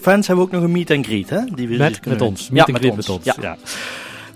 fans hebben we ook nog een meet and greet, hè? Die we Met, ons. Ja, Meet and met greet met ons. Ja. Ja.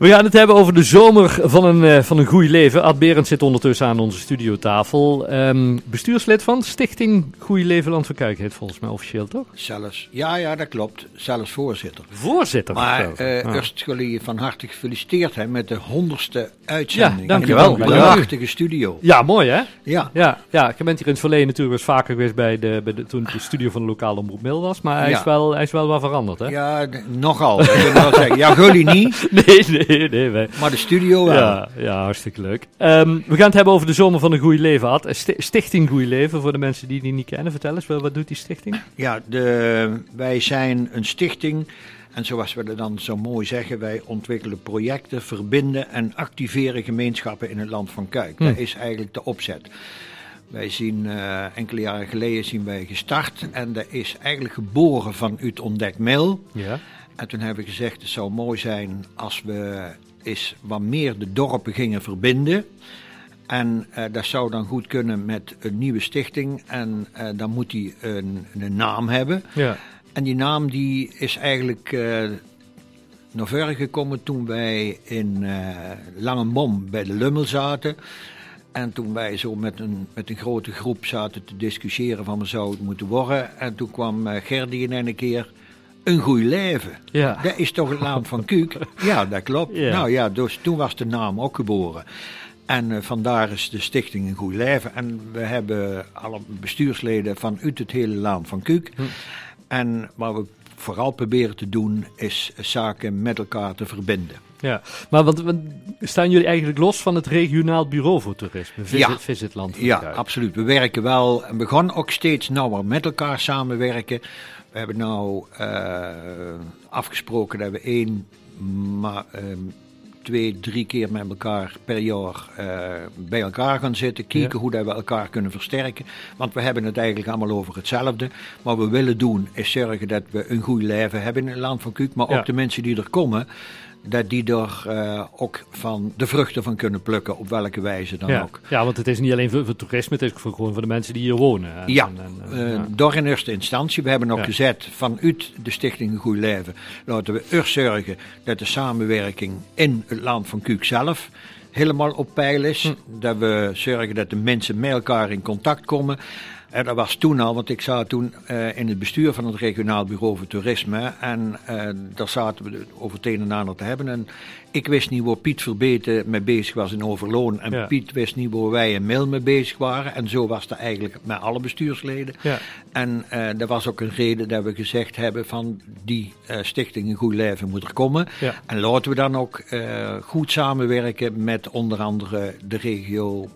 We gaan het hebben over de zomer van een, eh, van een goed leven. Ad Berend zit ondertussen aan onze studiotafel. Ehm, bestuurslid van Stichting Goeie Leven Land van Kuik heet volgens mij officieel, toch? Zelfs, ja, ja, dat klopt. Zelfs voorzitter. Voorzitter. Maar zelfs. eh Ah. eerst je van harte gefeliciteerd hè, met de honderdste uitzending. Ja, dankjewel. In een prachtige studio. Ja, mooi hè? Ja, Ja, ja, ik ben hier in het verleden natuurlijk eens vaker geweest bij de, bij de, toen de studio van de lokale omroep Mil was. Maar hij, Ja. is, wel, hij is wel wat veranderd hè? ja nogal. Ik wil wel zeggen, ja, jullie niet, Nee, nee, nee. Wij, maar de studio wel. ja, ja, hartstikke leuk. Ehm, we gaan het hebben over de zomer van een goede leven. Ad. Sti- Stichting Goeie Leven, voor de mensen die die niet kennen. Vertel eens, wat wat doet die stichting? Ja, de, wij zijn een stichting. En zoals we dat dan zo mooi zeggen, wij ontwikkelen projecten, verbinden en activeren gemeenschappen in het land van Kuik. Hm. Dat is eigenlijk de opzet. Wij zien eh, enkele jaren geleden zien wij gestart en dat is eigenlijk geboren vanuit Ontdek Mil. Ja. En toen hebben we gezegd, het zou mooi zijn als we eens wat meer de dorpen gingen verbinden. En eh, dat zou dan goed kunnen met een nieuwe stichting. En eh, dan moet die een, een naam hebben. Ja. En die naam die is eigenlijk eh naar voren gekomen toen wij in Langenbom bij de Lummel zaten. En toen wij zo met een, met een grote groep zaten te discussiëren van wat zou het moeten worden. En toen kwam Gerdy in een keer een goed leven. Ja. Dat is toch het naam van Kuuk? Ja, dat klopt. Ja. Nou ja, dus toen was de naam ook geboren. En eh, vandaar is de stichting Een Goed Leven. En we hebben alle bestuursleden vanuit het hele land van Kuuk. Hm. En wat we vooral proberen te doen, is zaken met elkaar te verbinden. Ja, maar want, staan jullie eigenlijk los van het regionaal bureau voor toerisme? Visit, Ja. Visitland Ja, absoluut. We werken wel en we gaan ook steeds nauwer met elkaar samenwerken. We hebben nou eh, afgesproken dat we één, maar, ehm, twee, drie keer met elkaar per jaar eh, bij elkaar gaan zitten. Kijken Ja. hoe dat we elkaar kunnen versterken. Want we hebben het eigenlijk allemaal over hetzelfde. Wat we willen doen is zorgen dat we een goed leven hebben in het land van Kuuk. Maar Ja. ook de mensen die er komen. Dat die er eh, ook van de vruchten van kunnen plukken, op welke wijze dan ja. ook. ja, want het is niet alleen voor, voor toerisme, het is voor, gewoon voor de mensen die hier wonen. En- Ja, en- eh, ja. door in eerste instantie. We hebben ook Ja. gezet vanuit de Stichting Een Goed Leven. Laten we eerst zorgen dat de samenwerking in het land van Kuuk zelf helemaal op peil is. Hm. Dat we zorgen dat de mensen met elkaar in contact komen. En dat was toen al, want ik zat toen eh, in het bestuur van het regionaal bureau voor toerisme. En eh, daar zaten we over het een en ander te hebben. En ik wist niet waar Piet Verbeten mee bezig was in Overloon. En Ja. Piet wist niet waar wij in Mil mee bezig waren. En zo was dat eigenlijk met alle bestuursleden. Ja. En dat was ook een reden dat we gezegd hebben van die eh, stichting Een Goed Leven moet er komen. Ja. En laten we dan ook eh, goed samenwerken met onder andere de regio,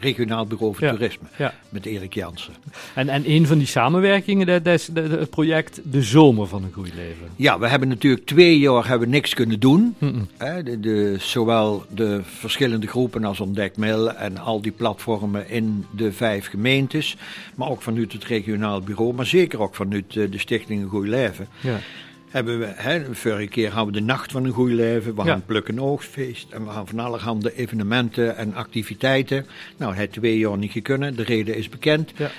regionaal bureau voor Ja. toerisme. Ja. Met Erik Jansen. En, en een van die samenwerkingen, dat is het project De Zomer van een Goed Leven. Ja, we hebben natuurlijk twee jaar hebben we niks kunnen doen. Hè, de, de, zowel de verschillende groepen als Ontdekmail en al die platformen in de vijf gemeentes. Maar ook vanuit het regionaal bureau, maar zeker ook vanuit eh, de stichting Een Goed Leven. Ja. Hebben we, hè, vorige keer hadden we de Nacht van een Goed Leven, we Ja. gaan Pluk en Oogstfeest en we gaan van allerhande evenementen en activiteiten. Nou, het twee jaar niet gekund, de reden is bekend. Ja.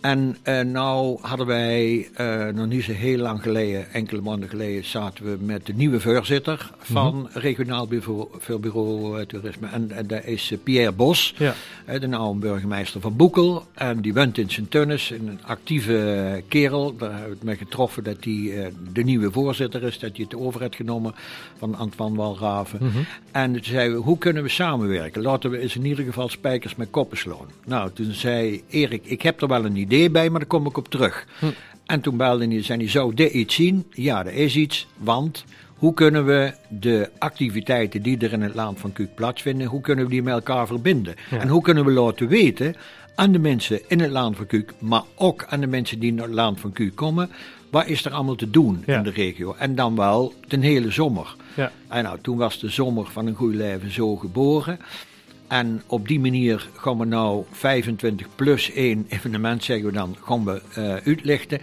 En eh, nou hadden wij, eh, nog niet zo heel lang geleden, enkele maanden geleden, zaten we met de nieuwe voorzitter van Regionaal Bureau, eh, Toerisme. En, en dat is Pierre Bos, Ja. de oude burgemeester van Boekel. En die woont in Sint-Tunis, een actieve kerel. Daar hebben we het mee getroffen dat hij de nieuwe voorzitter is, dat hij het over heeft genomen van Antoine Walraven. Mhm. En toen zeiden we, hoe kunnen we samenwerken? Laten we eens in ieder geval spijkers met koppen slaan. Nou, toen zei Erik, ik heb er wel een idee bij, maar daar kom ik op terug. En toen belde hij, zei hij, zou dit iets zien? Ja, er is iets, want hoe kunnen we de activiteiten die er in het land van Kuuk plaatsvinden, hoe kunnen we die met elkaar verbinden? Ja. En hoe kunnen we laten weten aan de mensen in het land van Kuuk, maar ook aan de mensen die naar het land van Kuuk komen, wat is er allemaal te doen Ja. in de regio? En dan wel ten hele zomer. Ja. En nou, toen was de zomer van een goed leven zo geboren. En op die manier gaan we nou 25 plus 1 evenement, zeggen we dan, gaan we eh, uitlichten.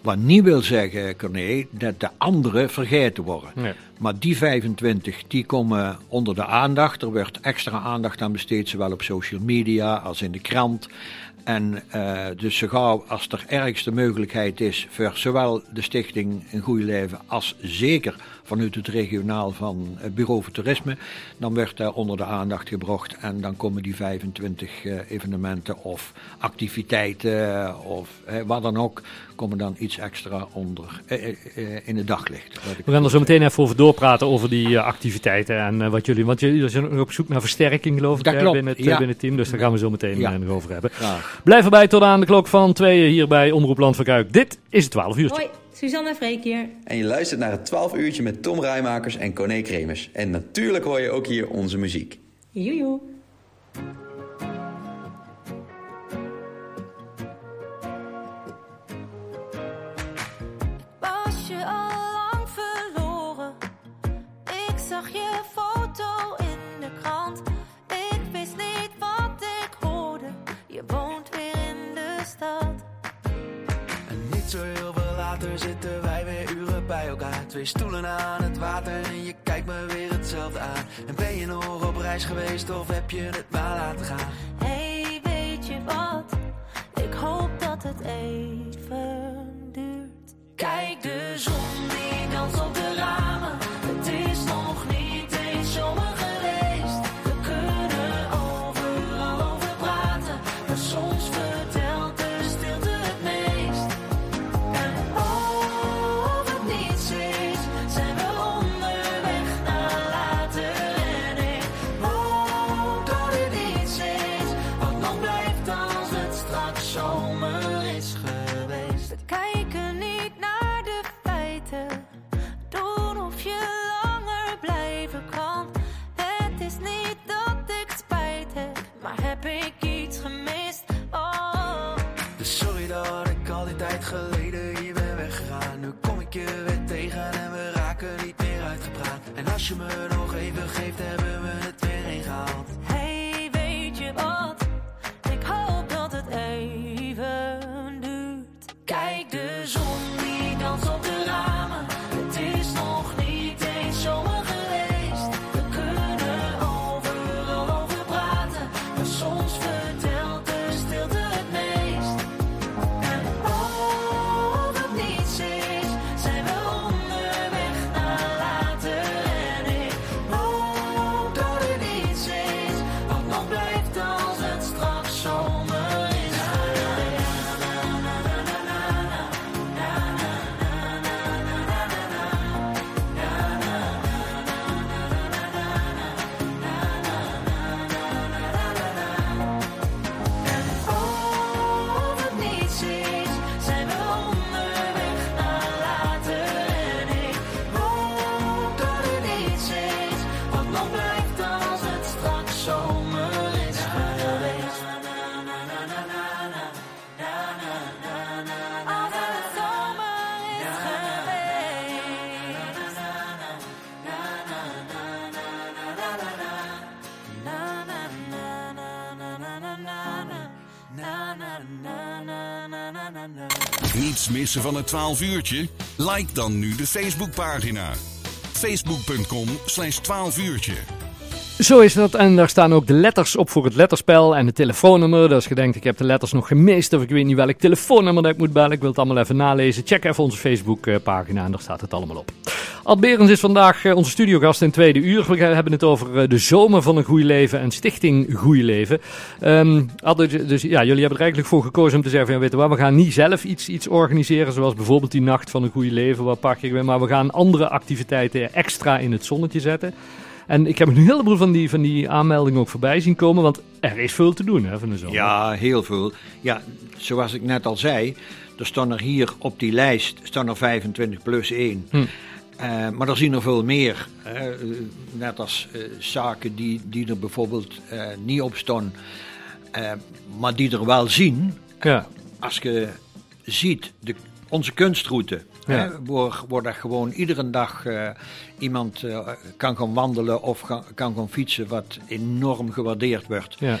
Wat niet wil zeggen, Corné, dat de anderen vergeten worden. Nee. Maar die 25, die komen onder de aandacht. Er wordt extra aandacht aan besteed, zowel op social media als in de krant. En uh, dus zo gauw als er ergste mogelijkheid is voor zowel de stichting Een Goede Leven als zeker vanuit het regionaal van het Bureau voor Toerisme, dan werd daar onder de aandacht gebracht en dan komen die 25 uh, evenementen of activiteiten of wat dan ook, komen dan iets extra onder in het daglicht. We gaan er zo meteen even over doorpraten over die activiteiten en wat jullie, want jullie zijn op zoek naar versterking geloof ik binnen, het, binnen het team, dus daar gaan we zo meteen ja. nog over hebben. Graag. Blijf erbij tot aan de klok van tweeën hier bij Omroep Land van Kuik. Dit is het 12 uur. Hoi, Suzanne Freek hier. En je luistert naar het 12 uurtje met Tom Rijmakers en Corné Kremers. En natuurlijk hoor je ook hier onze muziek. Joejoe. Was je al lang verloren? Ik zag je foto in de krant. Ik wist niet wat ik hoorde. Je woont weer in de stad. En niet zo heel zitten wij weer uren bij elkaar. Twee stoelen aan het water en je kijkt me weer hetzelfde aan. En ben je nog op reis geweest of heb je het maar laten gaan? Hey, weet je wat? Ik hoop dat het even duurt. Kijk de zon sorry dat ik al die tijd geleden hier ben weggegaan. Nu kom ik je weer tegen en we raken niet meer uitgepraat. En als je me nog even geeft, hebben wat nog blijft als het straks zomer is geweest. Als het zomer is geweest. Niets missen van het 12 uurtje? Like dan nu de Facebookpagina. Facebook.com slash 12 uurtje. Zo is dat. En daar staan ook de letters op voor het letterspel en het telefoonnummer. Dus je denkt, ik heb de letters nog gemist of ik weet niet welk telefoonnummer dat ik moet bellen. Ik wil het allemaal even nalezen. Check even onze Facebookpagina en daar staat het allemaal op. Ad Berends is vandaag eh, onze studiogast in tweede uur. We hebben het over eh, de zomer van een goede leven en stichting Goede Leven. Ad, dus ja, jullie hebben er eigenlijk voor gekozen om te zeggen ja, weet je wat, we gaan niet zelf iets, iets organiseren, zoals bijvoorbeeld die nacht van een goede leven, waar pak ik maar we gaan andere activiteiten extra in het zonnetje zetten. En ik heb nu een heleboel van die, van die aanmeldingen ook voorbij zien komen, want er is veel te doen hè, van de zomer. Ja, heel veel. Ja, zoals ik net al zei, er staan er hier op die lijst staan er 25 plus 1. Hm. Uh, maar er zien er veel meer. Hè. Uh, net als uh, zaken die, die er bijvoorbeeld niet op staan, maar die er wel zien. Ja. Als je ziet, de, onze kunstroute, Ja. hè, waar, waar dat gewoon iedere dag iemand kan gaan wandelen of kan gaan fietsen, wat enorm gewaardeerd wordt. Ja.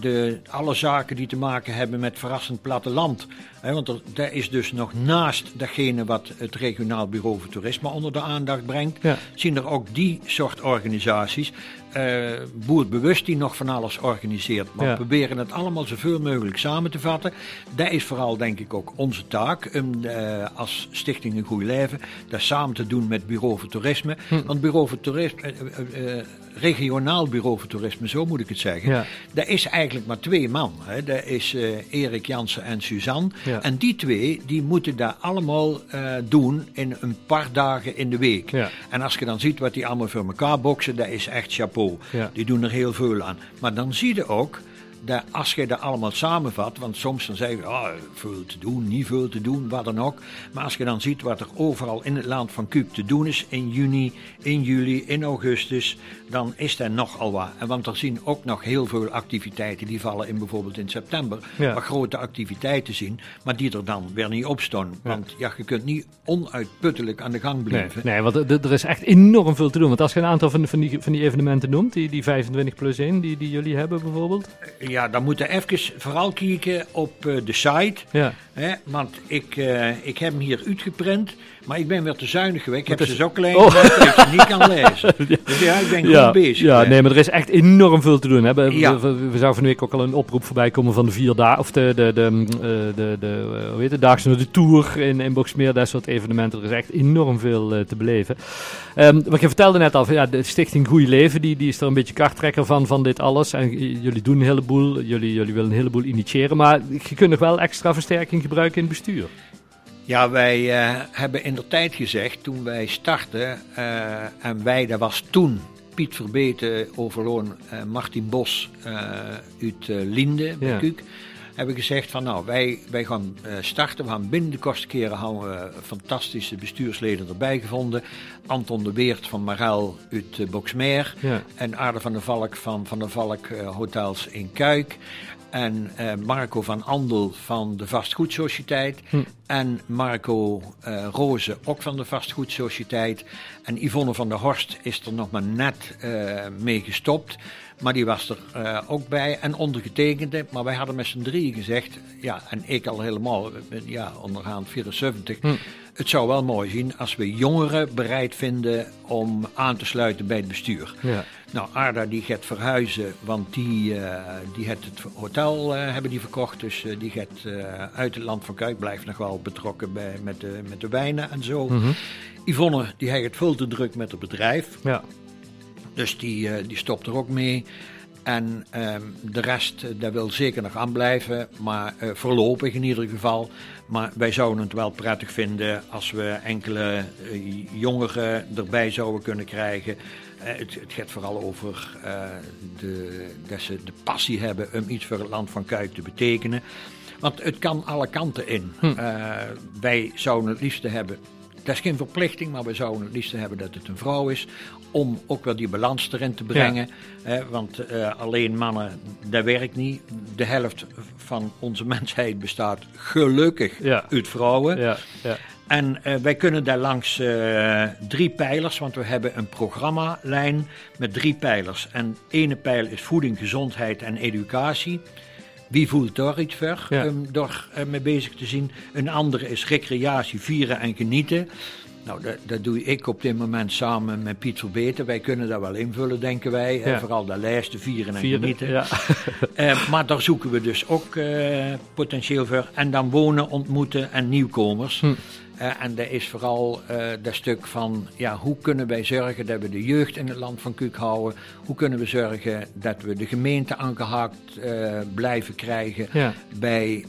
de, alle zaken die te maken hebben met verrassend platteland. Want er, daar is dus nog naast datgene wat het regionaal bureau voor toerisme onder de aandacht brengt, Ja. zien er ook die soort organisaties. eh boerbewust die nog van alles organiseert. Maar Ja. proberen het allemaal zoveel mogelijk samen te vatten. Dat is vooral denk ik ook onze taak eh, als Stichting Een Goed Leven dat samen te doen met Bureau voor Toerisme. Hm. Want Bureau voor Toerisme, eh, regionaal Bureau voor Toerisme, zo moet ik het zeggen. Ja. Dat is eigenlijk maar twee man. Hè. Dat is eh, Erik Jansen en Suzanne. Ja. En die twee die moeten dat allemaal eh, doen in een paar dagen in de week. Ja. En als je dan ziet wat die allemaal voor elkaar boksen, dat is echt chapeau. Die doen er heel veel aan. Maar dan zie je ook dat als je dat allemaal samenvat, want soms dan zeggen we, ah, veel te doen, niet veel te doen, wat dan ook. Maar als je dan ziet wat er overal in het land van Kuip te doen is, in juni, in juli, in augustus, dan is dat nogal wat. En want er zien ook nog heel veel activiteiten die vallen in bijvoorbeeld in september, Ja. waar grote activiteiten zien, maar die er dan weer niet op staan. Want ja, je kunt niet onuitputtelijk aan de gang Nee, blijven. nee, want er- er is echt enorm veel te doen. Want als je een aantal van, van, die, van die evenementen noemt, die, die 25 plus 1 die, die jullie hebben bijvoorbeeld. Ja, dan moeten we even vooral kijken op eh, de site. Ja. Hè, want ik, eh, ik heb hem hier uitgeprint, maar ik ben weer te zuinig geweest. Ik heb is- ze zo klein Oh. dat ik ze niet kan lezen. Dus ja, ik ben ja, goed bezig. Ja, hè. nee, maar er is echt enorm veel te doen. Hè. We, Ja. we, we, we zouden van de week ook al een oproep voorbij komen van de vier dagen, of de, de, de, mm, eh, de, de, hoe heet het, Daagse de Tour in, in Boksmeer, dat soort evenementen. Er is echt enorm veel te beleven. Ehm wat je vertelde net al, ja, de Stichting Goeie Leven, die, die is er een beetje karttrekker van, van dit alles. En jullie doen een heleboel, jullie, jullie willen een heleboel initiëren, maar je kunt nog wel extra versterking gebruiken in het bestuur. Ja, wij eh, hebben in de tijd gezegd, toen wij startten, eh, en wij, dat was toen Piet Verbeten, Overloon, eh Martin Bos uit Linde, Ja. Hebben gezegd van nou, wij, wij gaan eh, starten, we gaan binnen de kostenkeren houden we fantastische bestuursleden erbij gevonden. Anton de Weert van Marel uit uh, Boksmeer Ja. en Aarde van der Valk van Van der Valk eh, Hotels in Kuik. En eh, Marco van Andel van de Vastgoedsociëteit. En Marco eh Roze ook van de Vastgoedsociëteit. En Yvonne van der Horst is er nog maar net eh, mee gestopt. Maar die was er eh, ook bij. En ondergetekende. Maar wij hadden met z'n drieën gezegd. Ja, en ik al helemaal. Ja, ondergaand 74. Het zou wel mooi zien als we jongeren bereid vinden om aan te sluiten bij het bestuur. Ja. Nou, Arda die gaat verhuizen, want die, eh die het hotel eh, hebben die verkocht. Dus die gaat uit het land van Kuik, blijft nog wel betrokken bij, met, de, met de wijnen en zo. Yvonne die heeft het veel te druk met het bedrijf. Ja. Dus die, eh, die stopt er ook mee. En ehm, de rest, eh, dat wil zeker nog aanblijven, maar eh, voorlopig in ieder geval. Maar wij zouden het wel prettig vinden als we enkele jongeren erbij zouden kunnen krijgen. Het, het gaat vooral over de, dat ze de passie hebben om iets voor het land van Kuik te betekenen. Want het kan alle kanten in. Eh, wij zouden het liefste hebben dat is geen verplichting, maar we zouden het liefst hebben dat het een vrouw is. Om ook wel die balans erin te brengen. Want eh, alleen mannen, dat werkt niet. De helft van onze mensheid bestaat gelukkig Ja. uit vrouwen. Ja. Ja. En eh, wij kunnen daar langs eh, drie pijlers, want we hebben een programmalijn met drie pijlers. En ene pijl is voeding, gezondheid en educatie. Wie voelt daar iets Ja. om daar eh, mee bezig te zien? Een andere is recreatie, vieren en genieten. Nou, dat, dat doe ik op dit moment samen met Piet Verbeten. Wij kunnen dat wel invullen, denken wij. Ja. Eh, vooral de lijsten, vieren en genieten. ja. Eh, maar daar zoeken we dus ook potentieel voor. En dan wonen, ontmoeten en nieuwkomers. Hm. Eh, en dat is vooral eh, dat stuk van, ja, hoe kunnen wij zorgen dat we de jeugd in het land van Kuuk houden? Hoe kunnen we zorgen dat we de gemeente aangehaakt eh, blijven krijgen Ja. bij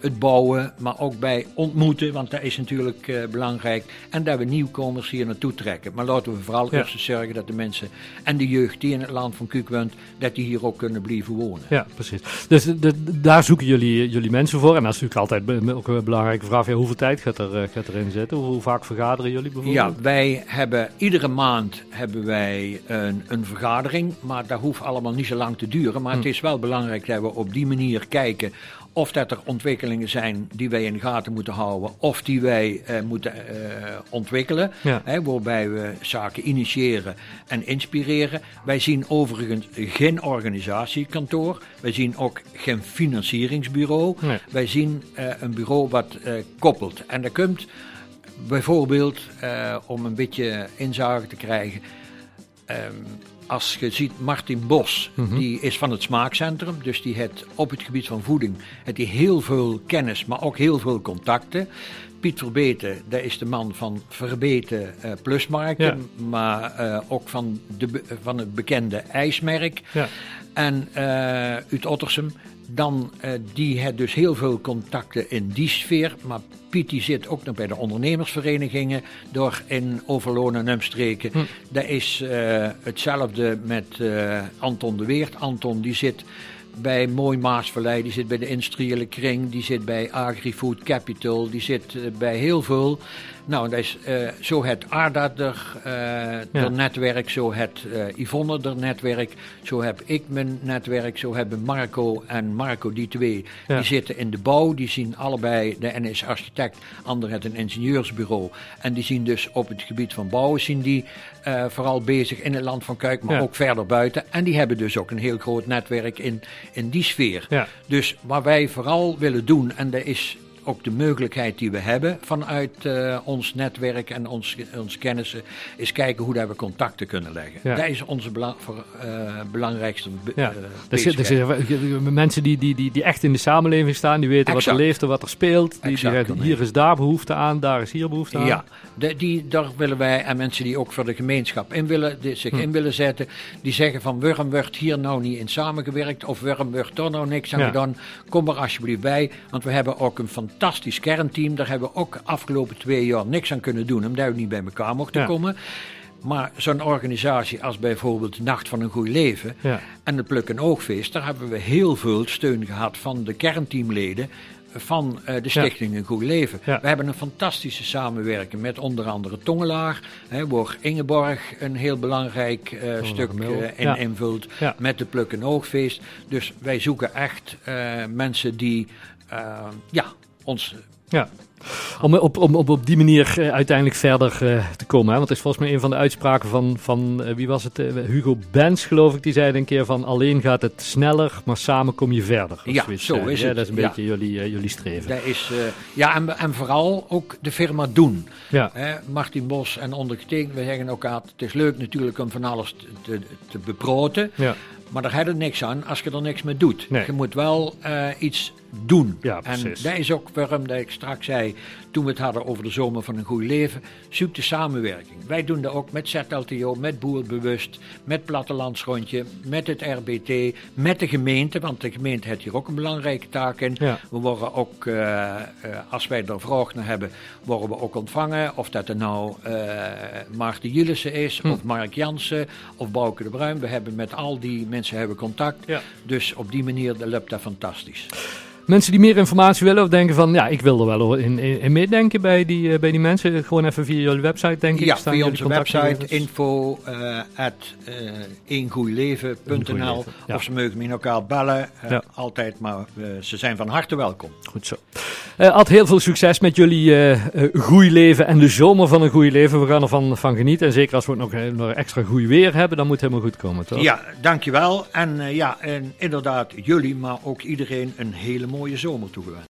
het bouwen, maar ook bij ontmoeten, want dat is natuurlijk belangrijk. En dat we nieuwkomers hier naartoe trekken. Maar laten we vooral Ja. eerst zorgen dat de mensen en de jeugd die in het land van Kuuk woont, dat die hier ook kunnen blijven wonen. Ja, precies. Dus de- de- daar zoeken jullie, jullie mensen voor. En dat is natuurlijk altijd ook een belangrijke vraag. Ja, hoeveel tijd gaat, er, gaat erin zitten? Hoe, vaak vergaderen jullie bijvoorbeeld? Ja, wij hebben iedere maand hebben wij een, een vergadering, maar dat hoeft allemaal niet zo lang te duren. Maar het is wel belangrijk dat we op die manier kijken of dat er ontwikkelingen zijn die wij in de gaten moeten houden, of die wij eh, moeten eh, ontwikkelen. Ja. Hè, waarbij we zaken initiëren en inspireren. Wij zien overigens geen organisatiekantoor. Wij zien ook geen financieringsbureau. Nee. Wij zien eh, een bureau wat eh, koppelt. En dat komt bijvoorbeeld, eh, om een beetje inzage te krijgen. Als je ziet, Martin Bos, Mhm. die is van het Smaakcentrum. Dus die heeft op het gebied van voeding heeft die heel veel kennis, maar ook heel veel contacten. Piet Verbeten, dat is de man van Verbeten eh, Plusmarkten, maar eh, ook van, de, van het bekende ijsmerk. Ja. En eh uit Ottersum, dan, eh, die heeft dus heel veel contacten in die sfeer. Maar Piet die zit ook nog bij de ondernemersverenigingen door in Overloon en Umstreken. Dat is eh, hetzelfde met Anton de Weert. Anton die zit bij Mooi Maasvallei, die zit bij de industriële kring, die zit bij Agri-Food Capital, die zit bij heel veel. Nou, dat is eh, zo het Arda er, eh, er netwerk, zo het eh, Yvonne er netwerk, zo heb ik mijn netwerk, zo hebben Marco en Marco, die twee, Ja. die zitten in de bouw, die zien allebei, de ene is architect, ander heeft een ingenieursbureau. En die zien dus op het gebied van bouwen, zien die vooral bezig in het land van Kuik, maar Ja. ook verder buiten. En die hebben dus ook een heel groot netwerk in, in die sfeer. Dus wat wij vooral willen doen, en dat is ook de mogelijkheid die we hebben vanuit eh, ons netwerk en ons, ons kennissen, is kijken hoe dat we contacten kunnen leggen. Ja. Dat is onze bela- voor, belangrijkste be- Ja, eh, er zit, er mensen die, die, die, die echt in de samenleving staan, die weten wat er leeft en wat er speelt. Die, Exact, zeggen, hier is daar behoefte aan, daar is hier behoefte aan. Ja, de, die, daar willen wij, en mensen die ook voor de gemeenschap in willen, die zich Hm. in willen zetten, die zeggen van waarom wordt hier nou niet in samengewerkt of waarom wordt er nou niks aan Ja. gedaan, kom er alsjeblieft bij, want we hebben ook een fantastisch kernteam, daar hebben we ook de afgelopen twee jaar niks aan kunnen doen, omdat we niet bij elkaar mochten Ja. komen. Maar zo'n organisatie als bijvoorbeeld Nacht van een Goed Leven Ja. en het Pluk en Oogfeest, daar hebben we heel veel steun gehad van de kernteamleden van eh, de Stichting Een Goed Leven. Ja. We hebben een fantastische samenwerking met onder andere Tongelaar, hè, waar Ingeborg een heel belangrijk eh, stuk eh, in invult met de Pluk en Oogfeest. Dus wij zoeken echt mensen die ja, ons Ja. Om op, om, op, op die manier eh, uiteindelijk verder eh, te komen. Hè? Want het is volgens mij een van de uitspraken van, van eh, wie was het? Eh, Hugo Benz, geloof ik. Die zei een keer van alleen gaat het sneller, maar samen kom je verder. Ja, zoiets, zo eh, is ja, het. Dat is een Ja. beetje jullie, eh, jullie streven. Dat is, eh, ja, en, en vooral ook de firma doen. Ja. Hè, Martin Bos en ondergetekend, we zeggen elkaar, het is leuk natuurlijk om van alles te, te, te beproten. Ja. Maar daar heb je niks aan als je er niks mee doet. Nee. Je moet wel eh, iets doen. Ja, en dat is ook waarom dat ik straks zei, toen we het hadden over de zomer van een goed leven, zoek de samenwerking. Wij doen dat ook met ZLTO, met Boerbewust, met Plattelandsrondje, met het RBT, met de gemeente, want de gemeente heeft hier ook een belangrijke taak in. Ja. We worden ook, eh, eh, als wij er vraag naar hebben, worden we ook ontvangen. Of dat er nou eh Maarten Julissen is, Hm. of Mark Jansen, of Bouke de Bruin. We hebben met al die mensen hebben contact. Ja. Dus op die manier loopt dat fantastisch. Mensen die meer informatie willen of denken van, ja, ik wil er wel in, in, in meedenken bij die, eh, bij die mensen. Gewoon even via jullie website, denk ik. Ja, staan via onze website info eh at ja. Of ze mogen me elkaar bellen. Ja. Altijd, maar ze zijn van harte welkom. Goed zo. Ad, heel veel succes met jullie eh eh, goeie leven en de zomer van een goeie leven. We gaan ervan van genieten. En zeker als we ook nog, nog extra goed weer hebben, dan moet het helemaal goed komen, toch? Ja, dankjewel. En ja, en inderdaad jullie, maar ook iedereen een hele mooie zomer toegewenst.